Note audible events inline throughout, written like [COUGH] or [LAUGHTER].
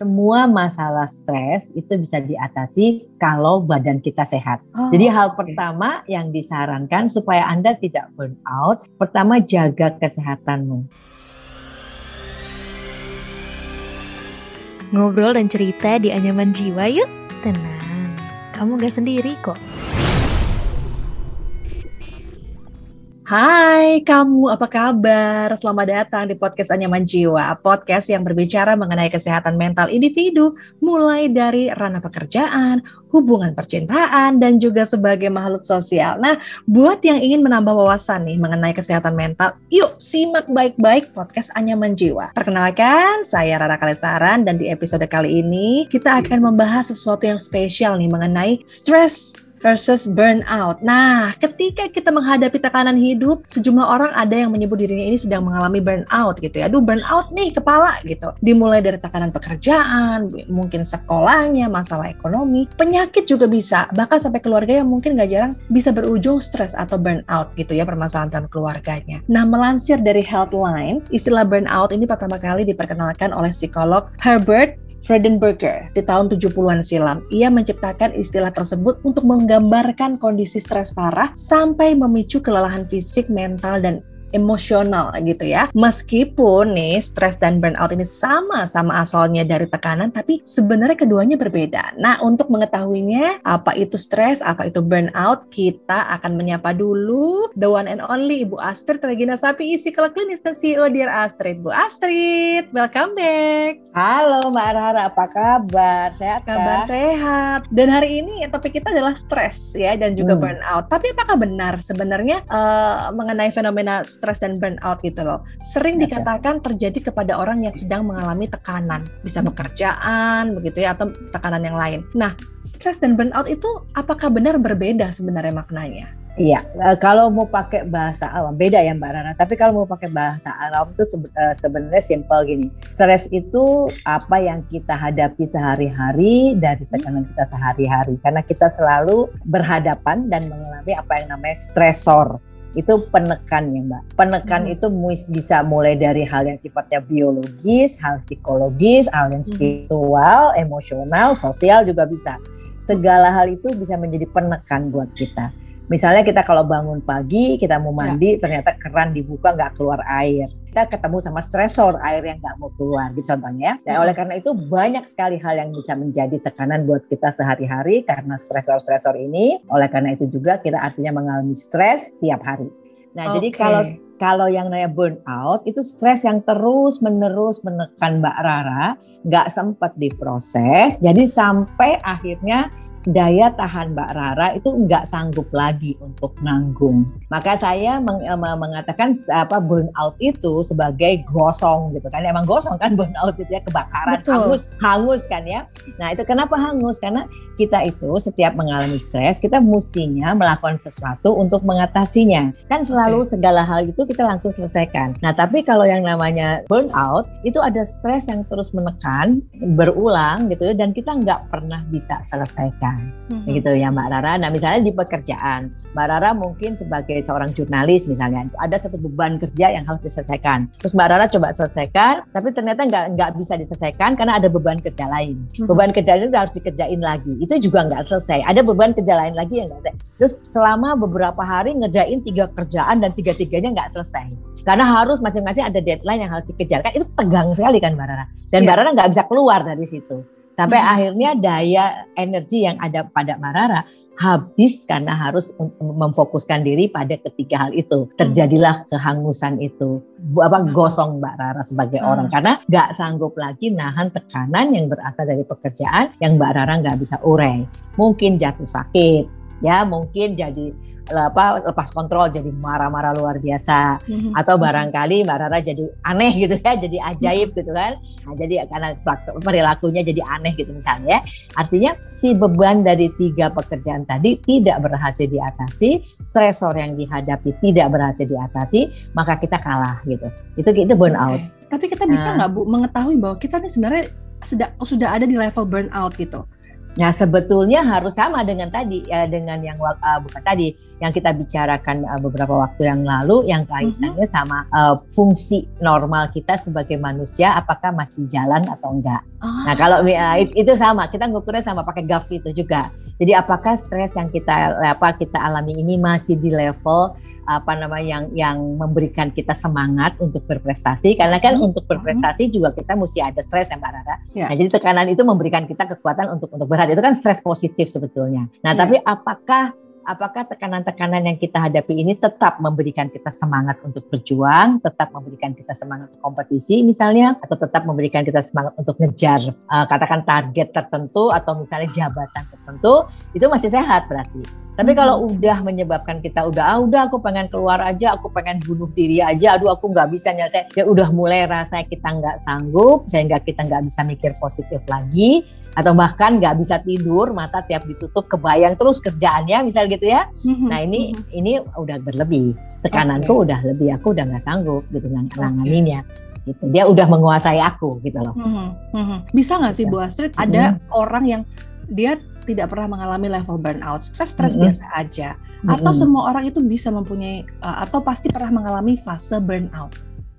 semua masalah stres itu bisa diatasi kalau badan kita sehat. Oh, Jadi hal okay. pertama yang disarankan supaya Anda tidak burn out, pertama jaga kesehatanmu. Ngobrol dan cerita di anyaman jiwa yuk. Tenang, kamu gak sendiri kok. Hai kamu, apa kabar? Selamat datang di podcast Anyaman Jiwa, podcast yang berbicara mengenai kesehatan mental individu, mulai dari ranah pekerjaan, hubungan percintaan, dan juga sebagai makhluk sosial. Nah, buat yang ingin menambah wawasan nih mengenai kesehatan mental, yuk simak baik-baik podcast Anyaman Jiwa. Perkenalkan, saya Rara Kalesaran, dan di episode kali ini kita akan membahas sesuatu yang spesial nih mengenai stres versus burnout. Nah, ketika kita menghadapi tekanan hidup, sejumlah orang ada yang menyebut dirinya ini sedang mengalami burnout gitu ya. Aduh, burnout nih kepala gitu. Dimulai dari tekanan pekerjaan, mungkin sekolahnya, masalah ekonomi, penyakit juga bisa. Bahkan sampai keluarga yang mungkin gak jarang bisa berujung stres atau burnout gitu ya permasalahan dalam keluarganya. Nah, melansir dari Healthline, istilah burnout ini pertama kali diperkenalkan oleh psikolog Herbert Fredenberger di tahun 70-an silam. Ia menciptakan istilah tersebut untuk menggambarkan kondisi stres parah sampai memicu kelelahan fisik, mental, dan emosional gitu ya. Meskipun nih stres dan burnout ini sama-sama asalnya dari tekanan, tapi sebenarnya keduanya berbeda. Nah, untuk mengetahuinya apa itu stres, apa itu burnout, kita akan menyapa dulu the one and only Ibu Astrid Regina Sapi, psikolog klinis dan CEO Dear Astrid. Bu Astrid, welcome back. Halo Mbak Rara, apa kabar? Sehat Kabar sehat. Dan hari ini topik kita adalah stres ya dan juga hmm. burnout. Tapi apakah benar sebenarnya uh, mengenai fenomena stres dan burnout gitu loh. Sering okay. dikatakan terjadi kepada orang yang sedang mengalami tekanan, bisa pekerjaan begitu ya atau tekanan yang lain. Nah, stres dan burnout itu apakah benar berbeda sebenarnya maknanya? Iya, e, kalau mau pakai bahasa awam beda ya Mbak Rana. Tapi kalau mau pakai bahasa awam itu e, sebenarnya simpel gini. Stres itu apa yang kita hadapi sehari-hari dari tekanan kita sehari-hari. Karena kita selalu berhadapan dan mengalami apa yang namanya stresor itu penekan ya mbak. Penekan hmm. itu bisa mulai dari hal yang sifatnya biologis, hal psikologis, hal yang hmm. spiritual, hmm. emosional, sosial juga bisa. Segala hal itu bisa menjadi penekan buat kita. Misalnya kita kalau bangun pagi, kita mau ya. mandi, ya. ternyata keran dibuka nggak keluar air. Kita ketemu sama stresor air yang nggak mau keluar, gitu contohnya. Dan oleh karena itu banyak sekali hal yang bisa menjadi tekanan buat kita sehari-hari karena stresor-stresor ini. Oleh karena itu juga kita artinya mengalami stres tiap hari. Nah, okay. jadi kalau kalau yang namanya burnout itu stres yang terus menerus menekan Mbak Rara, nggak sempat diproses, jadi sampai akhirnya daya tahan Mbak Rara itu nggak sanggup lagi untuk nanggung. Maka saya meng, eh, mengatakan apa burnout itu sebagai gosong gitu kan. Emang gosong kan [LAUGHS] burnout itu ya kebakaran, Betul. hangus, hangus kan ya. Nah itu kenapa hangus? Karena kita itu setiap mengalami stres kita mestinya melakukan sesuatu untuk mengatasinya. Kan selalu okay. segala hal itu kita langsung selesaikan. Nah tapi kalau yang namanya burnout itu ada stres yang terus menekan, berulang gitu ya dan kita nggak pernah bisa selesaikan hmm. gitu ya Mbak Rara. Nah misalnya di pekerjaan, Mbak Rara mungkin sebagai seorang jurnalis misalnya ada satu beban kerja yang harus diselesaikan. Terus Mbak Rara coba selesaikan, tapi ternyata nggak nggak bisa diselesaikan karena ada beban kerja lain. Hmm. Beban kerja itu harus dikerjain lagi. Itu juga nggak selesai. Ada beban kerja lain lagi yang nggak selesai. Terus selama beberapa hari ngerjain tiga kerjaan dan tiga-tiganya nggak selesai. Karena harus masing-masing ada deadline yang harus dikejar. Kan itu tegang sekali kan Mbak Rara. Dan yeah. Mbak Rara nggak bisa keluar dari situ. Sampai akhirnya daya energi yang ada pada Marara habis karena harus memfokuskan diri pada ketiga hal itu. Terjadilah kehangusan itu. Apa hmm. gosong Mbak Rara sebagai hmm. orang karena nggak sanggup lagi nahan tekanan yang berasal dari pekerjaan yang Mbak Rara nggak bisa urai. Mungkin jatuh sakit, ya mungkin jadi apa lepas kontrol jadi marah-marah luar biasa mm-hmm. atau barangkali Mbak Rara jadi aneh gitu ya jadi ajaib mm-hmm. gitu kan nah, jadi karena perilakunya jadi aneh gitu misalnya artinya si beban dari tiga pekerjaan tadi tidak berhasil diatasi stresor yang dihadapi tidak berhasil diatasi maka kita kalah gitu itu itu burnout okay. tapi kita bisa nah. nggak nah. bu mengetahui bahwa kita nih sebenarnya sudah sudah ada di level burnout gitu Nah sebetulnya harus sama dengan tadi ya dengan yang uh, bukan tadi yang kita bicarakan uh, beberapa waktu yang lalu yang kaitannya mm-hmm. sama uh, fungsi normal kita sebagai manusia apakah masih jalan atau enggak. Oh. Nah kalau uh, itu sama kita ngukurnya sama pakai GAF itu juga. Jadi apakah stres yang kita apa kita alami ini masih di level apa namanya yang yang memberikan kita semangat untuk berprestasi karena kan hmm. untuk berprestasi juga kita mesti ada stres ya Mbak Rara. Ya. Nah, jadi tekanan itu memberikan kita kekuatan untuk untuk berhati itu kan stres positif sebetulnya. Nah, ya. tapi apakah apakah tekanan-tekanan yang kita hadapi ini tetap memberikan kita semangat untuk berjuang, tetap memberikan kita semangat untuk kompetisi misalnya, atau tetap memberikan kita semangat untuk ngejar uh, katakan target tertentu atau misalnya jabatan tertentu, itu masih sehat berarti. Tapi kalau hmm. udah menyebabkan kita udah ah udah aku pengen keluar aja, aku pengen bunuh diri aja, aduh aku nggak bisa nyelesain, ya udah mulai rasa kita nggak sanggup sehingga kita nggak bisa mikir positif lagi atau bahkan nggak bisa tidur, mata tiap ditutup kebayang terus kerjaannya misal gitu ya. Mm-hmm. Nah ini mm-hmm. ini udah berlebih, tekananku okay. udah lebih, aku udah nggak sanggup gitu nanganinnya. Okay. Gitu. Dia udah menguasai aku gitu loh. Bisa nggak sih Bu Astrid ada orang yang dia tidak pernah mengalami level burnout, stres-stres mm -hmm. biasa aja, mm -hmm. atau semua orang itu bisa mempunyai uh, atau pasti pernah mengalami fase burnout?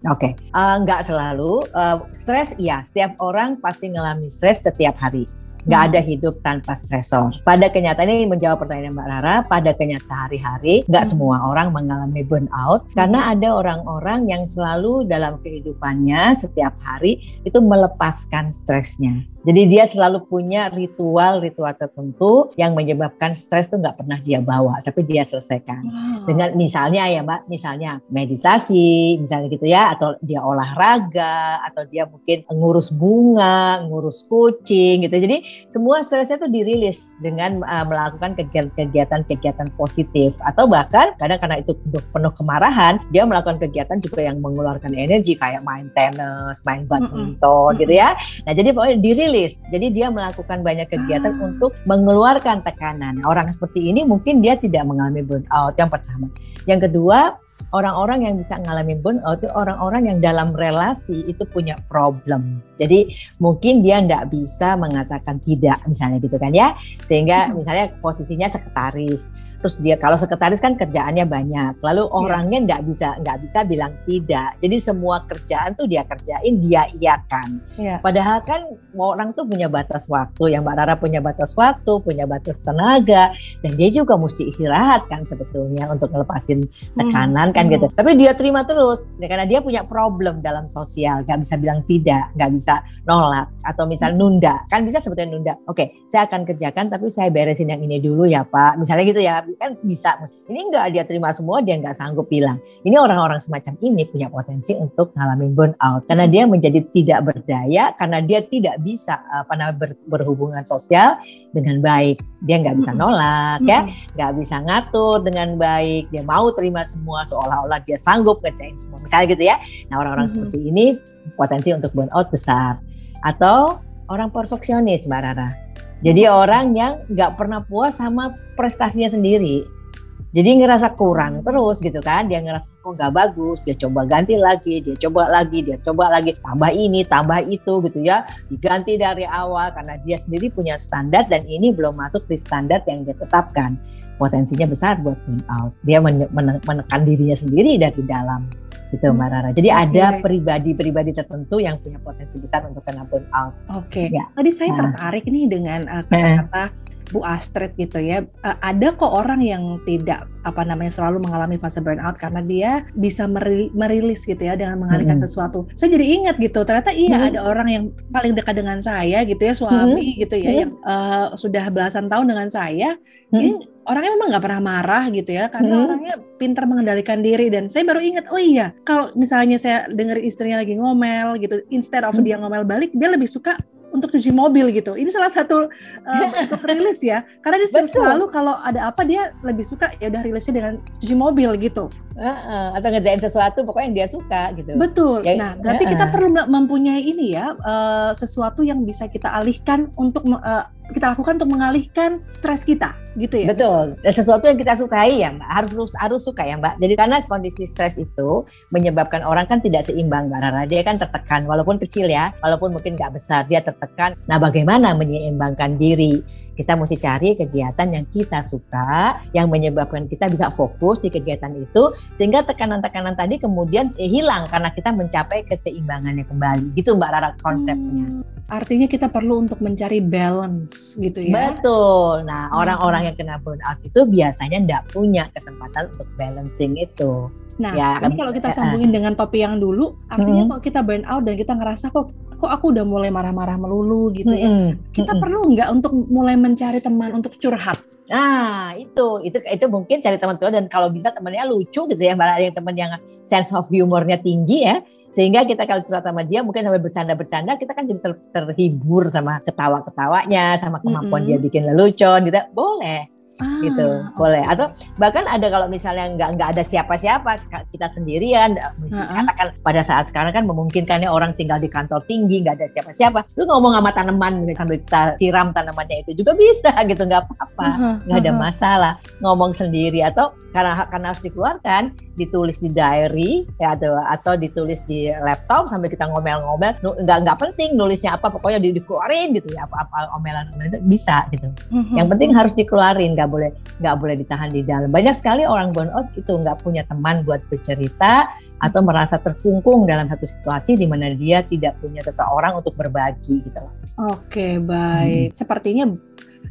Oke, okay. uh, nggak selalu. Uh, stres, iya. Setiap orang pasti mengalami stres setiap hari. Nggak ada hidup tanpa stresor. Pada kenyataan ini menjawab pertanyaan Mbak Rara, pada kenyataan hari-hari nggak hmm. semua orang mengalami burnout karena ada orang-orang yang selalu dalam kehidupannya setiap hari itu melepaskan stresnya. Jadi dia selalu punya ritual-ritual tertentu yang menyebabkan stres itu nggak pernah dia bawa, tapi dia selesaikan. Wow. Dengan misalnya ya Mbak, misalnya meditasi, misalnya gitu ya, atau dia olahraga, atau dia mungkin ngurus bunga, ngurus kucing gitu. Jadi semua stresnya itu dirilis dengan uh, melakukan kegiatan-kegiatan positif, atau bahkan kadang karena itu penuh kemarahan, dia melakukan kegiatan juga yang mengeluarkan energi kayak main tenis, main badminton mm -hmm. gitu ya. Nah jadi pokoknya dirilis rilis. Jadi dia melakukan banyak kegiatan ah. untuk mengeluarkan tekanan. Orang seperti ini mungkin dia tidak mengalami burnout yang pertama. Yang kedua, orang-orang yang bisa mengalami burnout itu orang-orang yang dalam relasi itu punya problem. Jadi mungkin dia tidak bisa mengatakan tidak misalnya gitu kan ya. Sehingga hmm. misalnya posisinya sekretaris terus dia kalau sekretaris kan kerjaannya banyak. Lalu iya. orangnya nggak bisa nggak bisa bilang tidak. Jadi semua kerjaan tuh dia kerjain dia iakan. Yeah. padahal kan orang tuh punya batas waktu. Yang mbak Rara punya batas waktu punya batas tenaga. Dan dia juga mesti istirahat kan sebetulnya untuk ngelepasin tekanan hmm. kan gitu. Hmm. tapi dia terima terus. Ya, karena dia punya problem dalam sosial. Nggak bisa bilang tidak nggak bisa nolak. Atau misal hmm. nunda. Kan bisa sebetulnya nunda. Oke saya akan kerjakan tapi saya beresin yang ini dulu ya pak. Misalnya gitu ya kan bisa. Ini enggak dia terima semua, dia enggak sanggup bilang. Ini orang-orang semacam ini punya potensi untuk ngalamin burnout karena dia menjadi tidak berdaya karena dia tidak bisa apa namanya ber, berhubungan sosial dengan baik. Dia nggak bisa nolak ya, nggak bisa ngatur dengan baik. Dia mau terima semua seolah-olah dia sanggup ngerjain semua. Misalnya gitu ya. Nah orang-orang seperti ini potensi untuk burnout besar. Atau orang perfeksionis Mbak Rara jadi orang yang nggak pernah puas sama prestasinya sendiri. Jadi ngerasa kurang terus gitu kan. Dia ngerasa kok nggak bagus. Dia coba ganti lagi, dia coba lagi, dia coba lagi. Tambah ini, tambah itu gitu ya. Diganti dari awal karena dia sendiri punya standar dan ini belum masuk di standar yang dia tetapkan. Potensinya besar buat burn Dia menekan dirinya sendiri dari dalam gitu Mbak Rara. Jadi okay. ada pribadi-pribadi tertentu yang punya potensi besar untuk kena burnout. Oke. Okay. Ya. Tadi saya nah. tertarik nih dengan uh, kata-kata Bu Astrid gitu ya. Uh, ada kok orang yang tidak apa namanya selalu mengalami fase burnout karena dia bisa merilis gitu ya dengan mengalihkan -hmm. sesuatu. Saya jadi ingat gitu. Ternyata iya -hmm. ada orang yang paling dekat dengan saya gitu ya suami -hmm. gitu ya -hmm. yang uh, sudah belasan tahun dengan saya. -hmm. Ini orangnya memang nggak pernah marah gitu ya karena hmm. orangnya pintar mengendalikan diri dan saya baru ingat oh iya kalau misalnya saya dengar istrinya lagi ngomel gitu instead of hmm. dia ngomel balik dia lebih suka untuk cuci mobil gitu. Ini salah satu [LAUGHS] uh, rilis ya. Karena dia Betul. selalu kalau ada apa dia lebih suka ya udah rilisnya dengan cuci mobil gitu. Uh, uh, atau ngerjain sesuatu pokoknya yang dia suka gitu. Betul. Ya, nah, berarti uh, uh. kita perlu mempunyai ini ya uh, sesuatu yang bisa kita alihkan untuk uh, kita lakukan untuk mengalihkan stres kita gitu ya? Betul. Dan sesuatu yang kita sukai ya mbak. Harus harus suka ya mbak. Jadi karena kondisi stres itu menyebabkan orang kan tidak seimbang mbak Rara. Dia kan tertekan walaupun kecil ya walaupun mungkin nggak besar dia tertekan. Nah bagaimana menyeimbangkan diri Kita mesti cari kegiatan yang kita suka, yang menyebabkan kita bisa fokus di kegiatan itu, sehingga tekanan-tekanan tadi kemudian eh, hilang karena kita mencapai keseimbangannya kembali. Gitu Mbak Rara konsepnya. Hmm, artinya kita perlu untuk mencari balance gitu ya? Betul. Nah hmm. orang-orang yang kena burnout itu biasanya tidak punya kesempatan untuk balancing itu. Nah, ya, ini kalau kita sambungin uh, dengan topik yang dulu, artinya uh, kalau kita burn out dan kita ngerasa kok kok aku udah mulai marah-marah melulu gitu ya, uh, kita uh, perlu nggak untuk mulai mencari teman untuk curhat? Nah, itu itu itu mungkin cari teman curhat dan kalau bisa temannya lucu gitu ya, malah yang teman yang sense of humornya tinggi ya, sehingga kita kalau curhat sama dia mungkin sambil bercanda-bercanda kita kan jadi ter, terhibur sama ketawa-ketawanya sama kemampuan mm -hmm. dia bikin lelucon gitu. Boleh ah, gitu boleh. Atau bahkan ada kalau misalnya nggak nggak ada siapa-siapa kita sendirian uh-uh. katakan pada saat sekarang kan memungkinkannya orang tinggal di kantor tinggi nggak ada siapa-siapa. Lu ngomong sama tanaman sambil kita siram tanamannya itu juga bisa [LAUGHS] gitu nggak apa-apa. Nggak uh-huh, ada masalah. Ngomong sendiri atau karena karena harus dikeluarkan ditulis di diary ya atau atau ditulis di laptop sambil kita ngomel-ngomel. Nggak nggak penting nulisnya apa pokoknya di, dikeluarin gitu ya apa-apa omelan-omelan itu bisa gitu. Uh-huh. yang penting harus dikeluarin nggak boleh nggak boleh ditahan di dalam. Banyak sekali orang burnout itu nggak punya teman buat bercerita atau merasa terkungkung dalam satu situasi di mana dia tidak punya seseorang untuk berbagi gitu loh. Oke, baik. Hmm. Sepertinya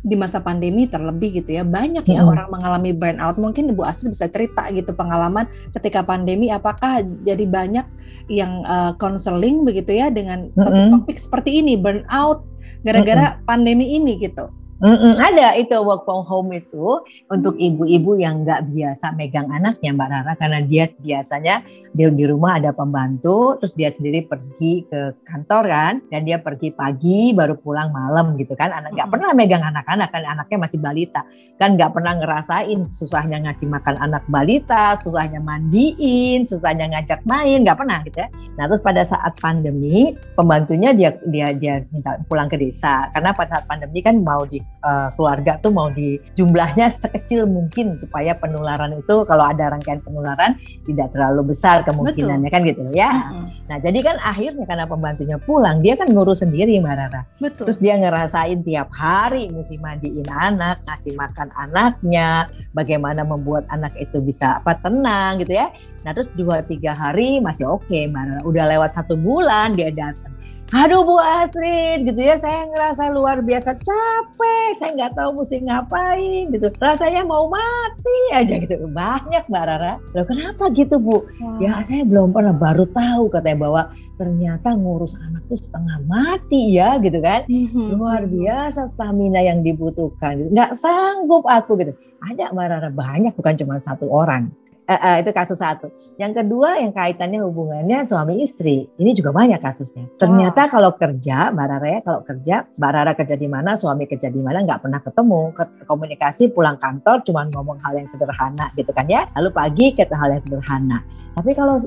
di masa pandemi terlebih gitu ya banyak ya hmm. orang mengalami burnout mungkin Ibu Asri bisa cerita gitu pengalaman ketika pandemi apakah jadi banyak yang konseling uh, begitu ya dengan topik-topik seperti ini burnout gara-gara hmm. pandemi ini gitu Mm-mm, ada itu work from home itu untuk ibu-ibu yang nggak biasa megang anaknya Mbak Rara karena dia biasanya di, di rumah ada pembantu terus dia sendiri pergi ke kantor kan dan dia pergi pagi baru pulang malam gitu kan. Anak nggak pernah megang anak-anak kan anaknya masih balita. Kan nggak pernah ngerasain susahnya ngasih makan anak balita susahnya mandiin susahnya ngajak main nggak pernah gitu ya. Nah terus pada saat pandemi pembantunya dia dia dia minta pulang ke desa. Karena pada saat pandemi kan mau di uh, keluarga tuh mau di jumlahnya sekecil mungkin supaya penularan itu kalau ada rangkaian penularan tidak terlalu besar kemungkinannya Betul. kan gitu ya. Mm-hmm. Nah jadi kan akhirnya karena pembantunya pulang dia kan ngurus sendiri Mbak Rara. Betul. Terus dia ngerasain tiap hari mesti mandiin anak, ngasih makan anaknya, bagaimana membuat anak itu bisa apa tenang gitu ya. Nah terus dua tiga hari masih oke okay, Mbak Rara. Udah lewat satu bulan dia datang aduh Bu Astrid gitu ya. Saya ngerasa luar biasa. Capek saya nggak tahu mesti ngapain gitu. Rasanya mau mati aja gitu. Banyak Mbak Rara. Loh kenapa gitu Bu? Wow. ya saya belum pernah baru tahu katanya bahwa ternyata ngurus anak tuh setengah mati ya gitu kan. Mm-hmm. luar biasa stamina yang dibutuhkan. Nggak sanggup aku gitu. Ada Mbak Rara banyak bukan cuma satu orang Uh, uh, itu kasus satu. Yang kedua yang kaitannya hubungannya suami istri. Ini juga banyak kasusnya. Ternyata oh. kalau kerja, Mbak Rara ya, kalau kerja, Mbak Rara kerja di mana, suami kerja di mana, nggak pernah ketemu. Komunikasi pulang kantor cuma ngomong hal yang sederhana gitu kan ya. Lalu pagi kita hal yang sederhana. Tapi kalau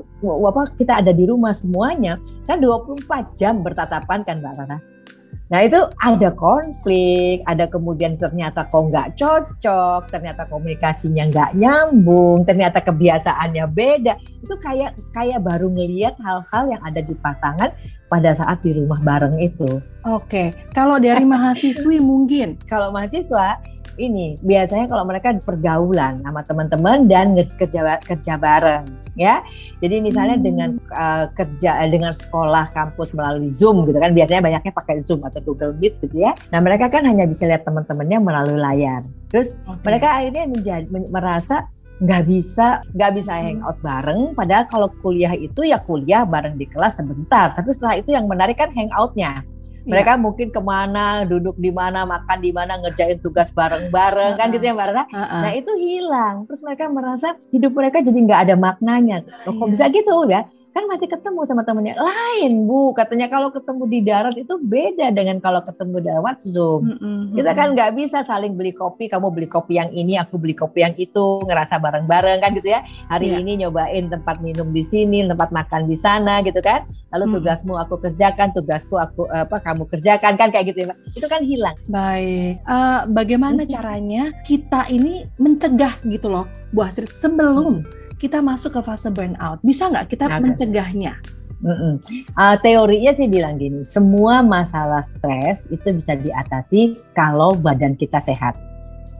apa kita ada di rumah semuanya, kan 24 jam bertatapan kan Mbak Rara. Nah itu ada konflik, ada kemudian ternyata kok nggak cocok, ternyata komunikasinya nggak nyambung, ternyata kebiasaannya beda. Itu kayak kayak baru ngelihat hal-hal yang ada di pasangan pada saat di rumah bareng itu. Oke, kalau dari mahasiswi mungkin. Kalau mahasiswa ini biasanya kalau mereka pergaulan sama teman-teman dan kerja kerja bareng ya jadi misalnya hmm. dengan uh, kerja eh, dengan sekolah kampus melalui zoom gitu kan biasanya banyaknya pakai zoom atau google meet gitu ya nah mereka kan hanya bisa lihat teman-temannya melalui layar terus okay. mereka akhirnya menjadi merasa nggak bisa nggak bisa hmm. hangout bareng padahal kalau kuliah itu ya kuliah bareng di kelas sebentar tapi setelah itu yang menarik kan hangoutnya mereka yeah. mungkin ke mana, duduk di mana, makan di mana, ngerjain tugas bareng-bareng, uh -uh. kan gitu ya Mbak Rana. Uh -uh. Nah itu hilang. Terus mereka merasa hidup mereka jadi nggak ada maknanya. Loh, kok yeah. bisa gitu ya? Kan masih ketemu sama temennya. Lain bu. Katanya kalau ketemu di darat itu beda dengan kalau ketemu lewat zoom. Mm-hmm. kita kan nggak bisa saling beli kopi. Kamu beli kopi yang ini aku beli kopi yang itu. Ngerasa bareng-bareng kan gitu ya. Hari yeah. ini nyobain tempat minum di sini tempat makan di sana gitu kan. Lalu tugasmu aku kerjakan tugasku aku apa kamu kerjakan kan kayak gitu ya itu kan hilang. Baik. Uh, bagaimana caranya kita ini mencegah gitu loh Bu Astrid sebelum kita masuk ke fase burnout bisa nggak kita okay. mencegahnya? Mm-mm. Uh, teorinya sih bilang gini, semua masalah stres itu bisa diatasi kalau badan kita sehat.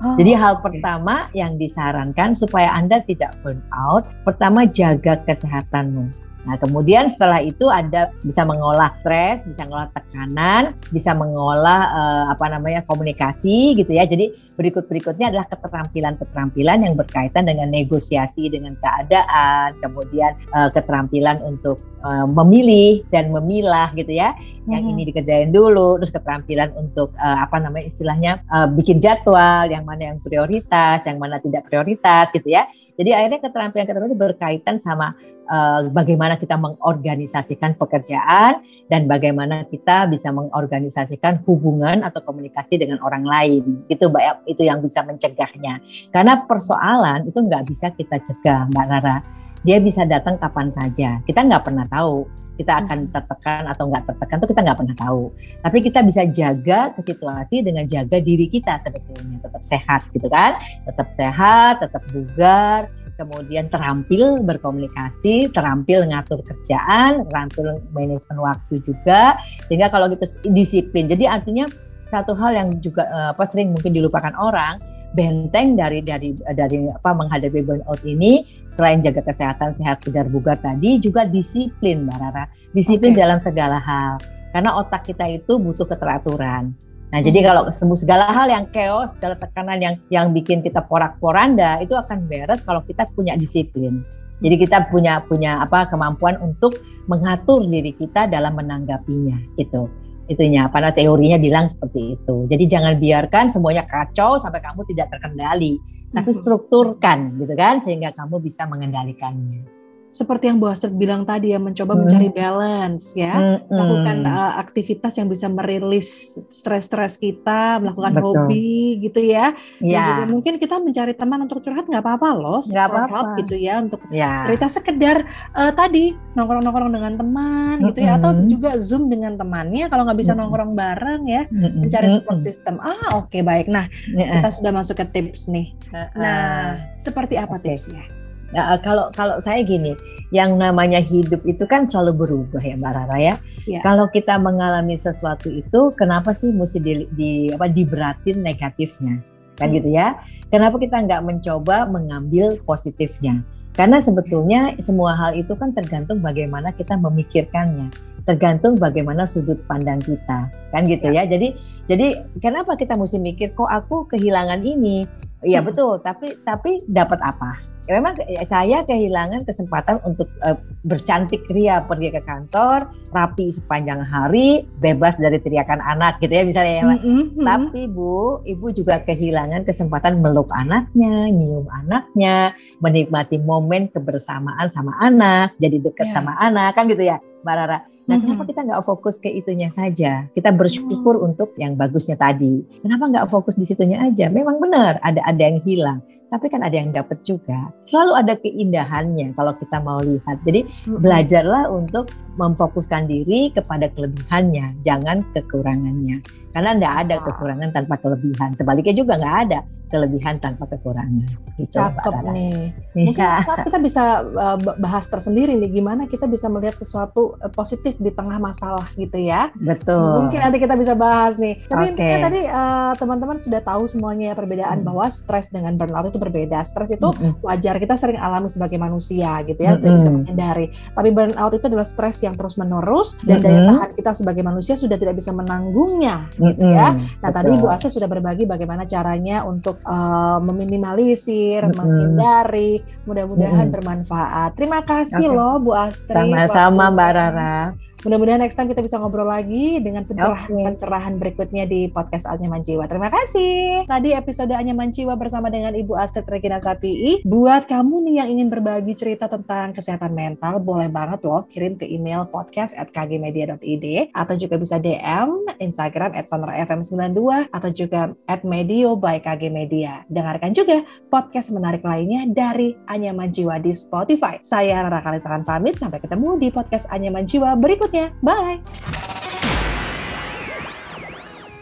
Oh, Jadi hal okay. pertama yang disarankan supaya Anda tidak burn out, pertama jaga kesehatanmu. Nah, kemudian setelah itu ada bisa mengolah stres, bisa mengolah tekanan, bisa mengolah uh, apa namanya komunikasi gitu ya. Jadi berikut-berikutnya adalah keterampilan-keterampilan yang berkaitan dengan negosiasi dengan keadaan, kemudian uh, keterampilan untuk uh, memilih dan memilah gitu ya. Yang hmm. ini dikerjain dulu, terus keterampilan untuk uh, apa namanya istilahnya uh, bikin jadwal, yang mana yang prioritas, yang mana tidak prioritas gitu ya. Jadi akhirnya keterampilan-keterampilan itu berkaitan sama uh, bagaimana kita mengorganisasikan pekerjaan dan bagaimana kita bisa mengorganisasikan hubungan atau komunikasi dengan orang lain. Itu Mbak itu yang bisa mencegahnya. Karena persoalan itu nggak bisa kita cegah Mbak Rara dia bisa datang kapan saja. Kita nggak pernah tahu kita akan hmm. tertekan atau nggak tertekan itu kita nggak pernah tahu. Tapi kita bisa jaga ke situasi dengan jaga diri kita sebetulnya tetap sehat gitu kan, tetap sehat, tetap bugar, kemudian terampil berkomunikasi, terampil ngatur kerjaan, terampil manajemen waktu juga. Sehingga kalau kita disiplin, jadi artinya satu hal yang juga eh, apa sering mungkin dilupakan orang benteng dari dari dari apa menghadapi burnout ini selain jaga kesehatan sehat segar bugar tadi juga disiplin Mbak Rara disiplin okay. dalam segala hal karena otak kita itu butuh keteraturan Nah, hmm. jadi kalau sembuh segala hal yang chaos, segala tekanan yang yang bikin kita porak-poranda itu akan beres kalau kita punya disiplin. Jadi kita punya punya apa kemampuan untuk mengatur diri kita dalam menanggapinya itu itunya pada teorinya bilang seperti itu. Jadi jangan biarkan semuanya kacau sampai kamu tidak terkendali, tapi strukturkan gitu kan sehingga kamu bisa mengendalikannya seperti yang Bu Astrid bilang tadi ya mencoba hmm. mencari balance ya hmm. melakukan uh, aktivitas yang bisa merilis stres-stres kita melakukan Betul. hobi gitu ya ya. juga mungkin kita mencari teman untuk curhat nggak apa-apa loh nggak apa-apa gitu ya untuk ya. cerita sekedar uh, tadi nongkrong-nongkrong dengan teman hmm. gitu ya atau juga zoom dengan temannya kalau nggak bisa hmm. nongkrong bareng ya hmm. mencari support system ah oke okay, baik nah hmm. kita sudah masuk ke tips nih nah seperti apa okay. tipsnya Ya, kalau kalau saya gini, yang namanya hidup itu kan selalu berubah ya Mbak Rara ya. ya. Kalau kita mengalami sesuatu itu, kenapa sih mesti di, di apa diberatin negatifnya, kan hmm. gitu ya? Kenapa kita nggak mencoba mengambil positifnya? Karena sebetulnya semua hal itu kan tergantung bagaimana kita memikirkannya, tergantung bagaimana sudut pandang kita, kan gitu ya. ya. Jadi jadi kenapa kita mesti mikir kok aku kehilangan ini? Iya hmm. betul, tapi tapi dapat apa? Ya memang saya kehilangan kesempatan untuk uh, bercantik ria pergi ke kantor, rapi sepanjang hari, bebas dari teriakan anak gitu ya misalnya ya. Mm -hmm. Tapi Bu, Ibu juga kehilangan kesempatan meluk anaknya, nyium anaknya, menikmati momen kebersamaan sama anak, jadi dekat yeah. sama anak kan gitu ya, Mbak Rara. Nah, mm-hmm. kenapa kita nggak fokus ke itunya saja? Kita bersyukur mm. untuk yang bagusnya tadi. Kenapa nggak fokus di situnya aja? Memang benar ada ada yang hilang tapi kan ada yang dapat juga. Selalu ada keindahannya kalau kita mau lihat. Jadi belajarlah untuk memfokuskan diri kepada kelebihannya, jangan kekurangannya. Karena tidak ada kekurangan tanpa kelebihan. Sebaliknya juga nggak ada kelebihan tanpa kekurangan. Gitu, Cakep nih. Mungkin ya. kita bisa uh, bahas tersendiri nih gimana kita bisa melihat sesuatu uh, positif di tengah masalah gitu ya. Betul. Mungkin nanti kita bisa bahas nih. Tapi okay. tadi uh, teman-teman sudah tahu semuanya ya perbedaan hmm. bahwa stres dengan burnout itu berbeda. Stres itu hmm. wajar kita sering alami sebagai manusia gitu ya, hmm. tidak bisa menghindari. Tapi burnout itu adalah stres yang terus menerus dan hmm. daya tahan kita sebagai manusia sudah tidak bisa menanggungnya gitu ya. Nah, Betul. tadi Bu Asa sudah berbagi bagaimana caranya untuk uh, meminimalisir, mm -hmm. menghindari. Mudah-mudahan mm -hmm. bermanfaat. Terima kasih okay. loh Bu Astri. Sama-sama Mbak Rara. Mudah-mudahan next time kita bisa ngobrol lagi dengan pencerahan-pencerahan berikutnya di podcast Anyaman Jiwa. Terima kasih. Tadi episode Anyaman Jiwa bersama dengan Ibu Astrid Regina Sapii. Buat kamu nih yang ingin berbagi cerita tentang kesehatan mental, boleh banget loh kirim ke email podcast at kgmedia.id atau juga bisa DM Instagram at sonrafm92 atau juga at medio by KG Media. Dengarkan juga podcast menarik lainnya dari Anyaman Jiwa di Spotify. Saya Rara Kalisakan pamit, sampai ketemu di podcast Anyaman Jiwa berikutnya berikutnya. Bye!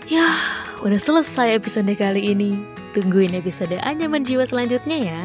Ya, udah selesai episode kali ini. Tungguin episode Anyaman Jiwa selanjutnya ya.